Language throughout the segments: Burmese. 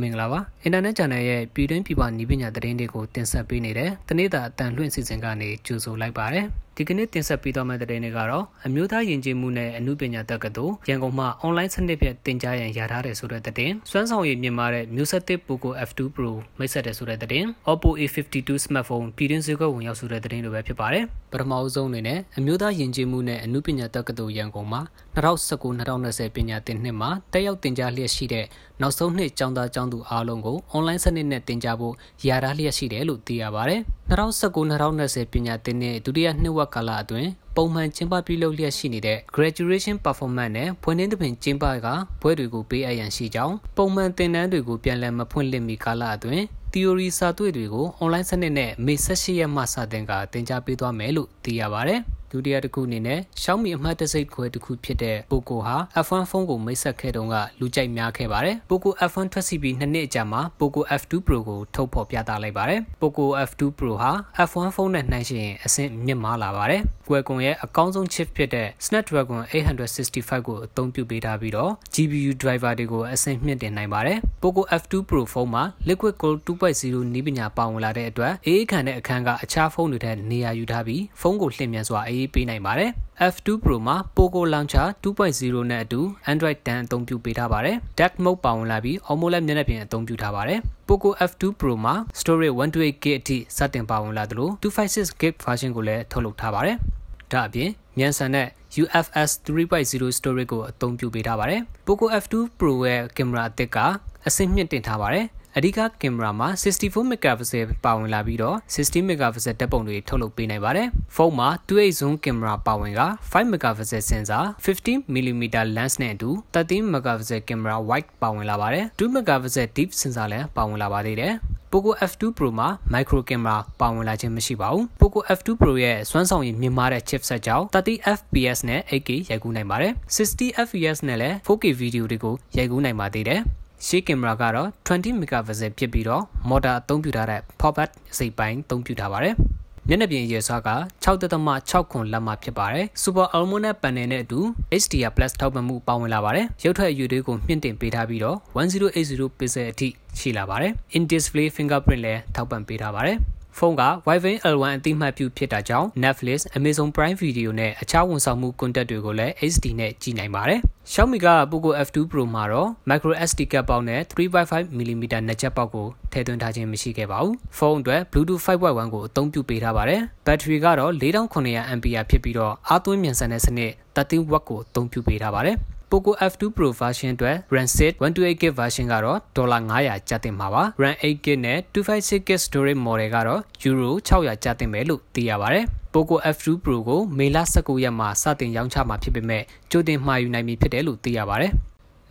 မင်္ဂလာပါအင်တာနက် channel ရဲ့ပြည်တွင်းပြည်ပနည်းပညာသတင်းတွေကိုတင်ဆက်ပေးနေတဲ့တနေ့တာအတန်လွှင့်စီစဉ်ကနေကြိုဆိုလိုက်ပါတယ်ဒီကနေ့တင်ဆက်ပေးသွားမယ့်သတင်းတွေကတော့အမျိုးသားယဉ်ကျေးမှုနဲ့အမှုပညာတက္ကသိုလ်ရန်ကုန်မှာ online စနစ်ဖြင့်တင်ကြားရန်ရထားတယ်ဆိုတဲ့သတင်းစွမ်းဆောင်ရည်မြင့်မားတဲ့မျိုးဆက်သစ် Poco F2 Pro မိတ်ဆက်တယ်ဆိုတဲ့သတင်း Oppo A52 smartphone ပြည်တွင်းဈေးကွက်ဝင်ရောက်ဆိုတဲ့သတင်းတွေပဲဖြစ်ပါတယ်ပထမအဆုံးအနေနဲ့အမျိုးသားယဉ်ကျေးမှုနဲ့အမှုပညာတက္ကသိုလ်ရန်ကုန်မှာ2019-2020ပညာသင်နှစ်မှာတက်ရောက်တင်ကြားလျက်ရှိတဲ့နောက်ဆုံးနှစ်ကျောင်းသားကျောင်းသူအားလုံးကို online စနစ်နဲ့တင်ကြားဖို့ရထားလျက်ရှိတယ်လို့သိရပါတယ်2019-2020ပညာသင်နှစ်ဒုတိယနှစ်ဝက်ကာလအတွင်းပုံမှန်ကျင်းပပြုလုပ်လျက်ရှိနေတဲ့ graduation performance နဲ့ဖွင့်နှင်းသဖြင့်ကျင်းပကဘွဲတွေကိုပေးအပ်ရန်ရှိကြောင်းပုံမှန်သင်တန်းတွေကိုပြန်လည်မဖွင့်လှစ်မီကာလအတွင်း theory စာတွေ့တွေကို online စနစ်နဲ့မေ18ရက်မှစတင်ကသင်ကြားပေးသွားမယ်လို့သိရပါတယ်။ ဒုတိယတစ်ခုအနေနဲ့ Xiaomi အမှတ်တစိတ်ခွဲတစ်ခုဖြစ်တဲ့ Poco ဟာ F1 ဖုန်းကိုမိတ်ဆက်ခဲ့တုန်းကလူကြိုက်များခဲ့ပါတယ်။ Poco F1 ထွက်စီပြီးနှစ်နှစ်အကြာမှာ Poco F2 Pro ကိုထုတ်ဖော်ပြသလိုက်ပါတယ်။ Poco F2 Pro ဟာ F1 ဖုန်းနဲ့နှိုင်းယှဉ်ရင်အဆင့်မြင့်မားလာပါတယ်။ Qualcomm ရဲ့အကောင်းဆုံး chip ဖြစ်တဲ့ Snapdragon 865ကိုအသုံးပြုပေးထားပြီးတော့ GPU driver တွေကိုအဆင့်မြင့်တင်နိုင်ပါတယ်။ Poco F2 Pro ဖုန်းမှာ Liquid Gold 2.0နည်းပညာပါဝင်လာတဲ့အတွက်အေးခံတဲ့အခန်းကအခြားဖုန်းတွေထက်နေရာယူထားပြီးဖုန်းကိုလျင်မြန်စွာအေးပေးနိုင်ပါတယ်။ F2 Pro မှာ Poco Launcher 2.0နဲ့အတူ Android 10အသုံးပြုပေးထားပါတယ်။ Dark Mode ပါဝင်လာပြီး AMOLED မျက်နှာပြင်အသုံးပြုထားပါတယ်။ Poco F2 Pro မှာ storage 128GB အထိစတင်ပါဝင်လာသလို 256GB version ကိုလည်းထုတ်လုပ်ထားပါတယ်။ဒါအပြင်မြန်ဆန်တဲ့ UFS 3.0 storage ကိုအသုံးပြုပေးထားပါတယ်။ Poco F2 Pro ရဲ့ကင်မရာအသစ်ကအဆင့်မြင့်တင်ထားပါတယ်။ အဓိကကင်မရာမှာ64 megapixel ပါဝင်လာပြီးတော့60 megapixel ဓာတ်ပုံတွေထုတ်လုပ်ပေးနိုင်ပါတယ်။ဖုန်းမှာ 2x zoom ကင်မရာပါဝင်က5 megapixel sensor 50mm lens နဲ့အတူ13 megapixel ကင်မရာ wide ပါဝင်လာပါတယ်။2 megapixel deep sensor လည်းပါဝင်လာပါသေးတယ်။ Poco F2 Pro မှာ micro camera ပါဝင်လာခြင်းမရှိပါဘူး။ Poco F2 Pro ရဲ့စွမ်းဆောင်ရည်မြင့်မားတဲ့ chipset ကြောင့် 30 fps နဲ့ 8K ရိုက်ကူးနိုင်ပါတယ်။60 fps နဲ့လည်း 4K ဗီဒီယိုတွေကိုရိုက်ကူးနိုင်ပါသေးတယ်။ ရှေ့ကင်မရာကတော့20 megapixel ဖြစ်ပြီးတော့ motor အသုံးပြုထားတဲ့ pop-up စိတ်ပိုင်းအသုံးပြုထားပါတယ်။မျက်နှာပြင်ရေစွာက6.6ခွန်လက်မဖြစ်ပါတယ်။ Super AMOLED panel နဲ့အတူ HDR+ ထောက်ပံ့မှုပါဝင်လာပါတယ်။ရုပ်ထွက်အယူတွေကိုမြင့်တင်ပေးထားပြီးတော့1080 pixel အထိရှိလာပါတယ်။ In display fingerprint လည်းထောက်ပံ့ပေးထားပါတယ်။ ဖုန်းက Wi-Fi L1 အသိမှတ်ပြုဖြစ်တာကြောင့် Netflix, Amazon Prime Video နဲ့အခြားဝန်ဆောင်မှု content တွေကိုလည်း HD နဲ့ကြည့်နိုင်ပါတယ်။ Xiaomi က Poco F2 Pro မှာတော့ micro SD card ပေါက်နဲ့ 3.5mm နှက်ချက်ပေါက်ကိုထည့်သွင်းထားခြင်းမရှိခဲ့ပါဘူး။ဖုန်းအတွက် Bluetooth 5.1ကိုအသုံးပြုပေးထားပါတယ်။ဘက်ထရီကတော့4900 mAh ဖြစ်ပြီးတော့အားသွင်းမြန်ဆန်တဲ့စနစ် 13W ကိုအသုံးပြုပေးထားပါတယ်။ Poco F2 Pro version အတွက် RAM 6 128GB version ကတော့ဒေါ်လာ900ကျတင်မှာပါ RAM 8GB နဲ့ 256GB storage model ကတော့ Euro 600ကျတင်မယ်လို့သိရပါတယ် Poco F2 Pro ကိုမေလ19ရက်မှာစတင်ရောင်းချမှာဖြစ်ပေမဲ့ကြိုတင်မှာယူနိုင်ပြီဖြစ်တယ်လို့သိရပါတယ်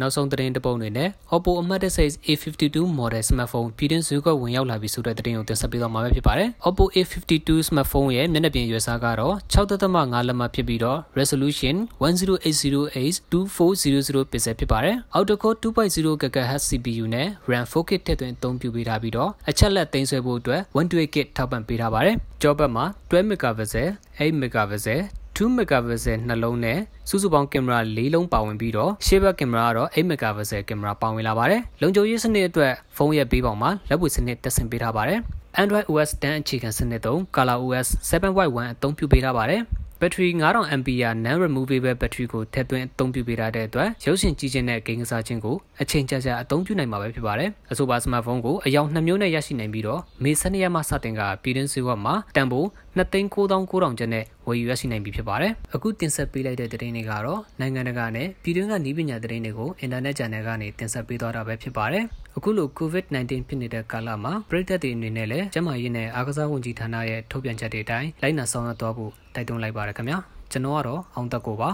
နောက်ဆုံးသတင်းတစ်ပုဒ်တွေနဲ့ Oppo အမှတ်တစိ A52 model smartphone ပြည်တွင်းဈေးကွက်ဝင်ရောက်လာပြီဆိုတဲ့သတင်းကိုတင်ဆက်ပေးသွားမှာဖြစ်ပါတယ်။ Oppo A52 smartphone ရဲ့မျက်နှာပြင်ရွယ်စားကတော့6.5လက်မဖြစ်ပြီးတော့ resolution 1080x2400 pixel ဖြစ်ပါတယ်။ Octa-core 2.0 GHz CPU နဲ့ RAM 4K ထည့်သွင်းအသုံးပြုပေးထားပြီးတော့အချက်လက်သိမ်းဆွဲဖို့အတွက် 128GB ထောက်ပံ့ပေးထားပါတယ်။ကြောဘက်မှာ12 megapixel 8 megapixel 2 megapixel နှလုံးနဲ့စုစုပေါင်းကင်မရာ၄လုံးပါဝင်ပြီးတော့ရှေ့ဘက်ကင်မရာကတော့8 megapixel ကင်မရာပါဝင်လာပါတယ်။လုံခြုံရေးစနစ်အတွက်ဖုန်းရဲ့ဘေးပေါင်မှာလက်ပွေစနစ်တက်ဆင်ပေးထားပါတယ်။ Android OS 10အခြေခံစနစ်သုံး Color OS 7.1အသုံးပြုပေးထားပါတယ်။ဘက်ထရီ9000 mAh non removable ဘက်ထရီကိုထည့်သွင်းအသုံးပြုပေးထားတဲ့အတွက်ရုပ်ရှင်ကြည့်ခြင်းနဲ့ဂိမ်းကစားခြင်းကိုအချိန်ကြာကြာအသုံးပြုနိုင်မှာပဲဖြစ်ပါတယ်။အဆိုပါစမတ်ဖုန်းကိုအယောင်2မျိုးနဲ့ရရှိနိုင်ပြီးတော့မေ12ရက်မှစတင်ကပြည်တွင်းဈေးကွက်မှာတန်ဖိုး2,9900ကျပ်နဲ့ဝ ယ်ယူရရှိနိုင်ပြီဖြစ်ပါတယ်။အခုတင်ဆက်ပေးလိုက်တဲ့သတင်းတွေကတော့နိုင်ငံတကာနဲ့ပြည်တွင်းကနည်းပညာသတင်းတွေကိုအင်တာနက် channel ကနေတင်ဆက်ပေးသွားတာပဲဖြစ်ပါတယ်။အခုလို COVID-19 ဖြစ်နေတဲ့ကာလမှာပြည်သက်တွေအနေနဲ့လည်းကျန်းမာရေးနဲ့အားကစားဝန်ကြီးဌာနရဲ့ထုတ်ပြန်ချက်တွေအတိုင်းလိုက်နာဆောင်ရွက်သွားဖို့တိုက်တွန်းလိုက်ပါရခင်ဗျာ။ကျွန်တော်ကတော့အောင်သက်ကိုပါ